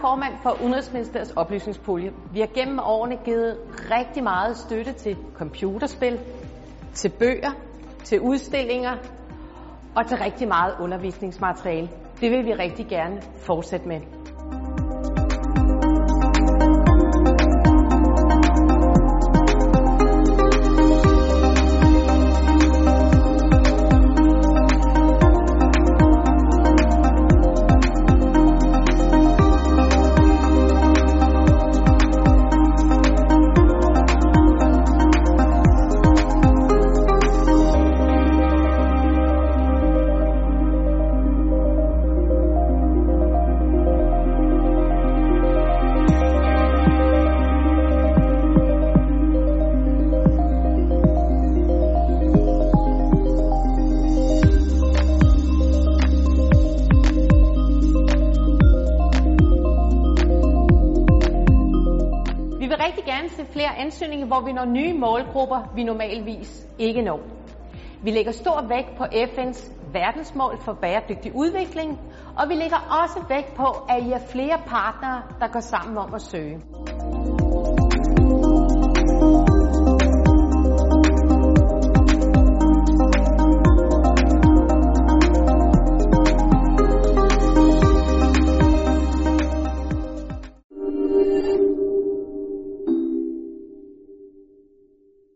formand for Udenrigsministeriets oplysningspulje. Vi har gennem årene givet rigtig meget støtte til computerspil, til bøger, til udstillinger og til rigtig meget undervisningsmateriale. Det vil vi rigtig gerne fortsætte med. Vi vil rigtig gerne se flere ansøgninger, hvor vi når nye målgrupper, vi normalvis ikke når. Vi lægger stor vægt på FN's verdensmål for bæredygtig udvikling, og vi lægger også vægt på, at I er flere partnere, der går sammen om at søge.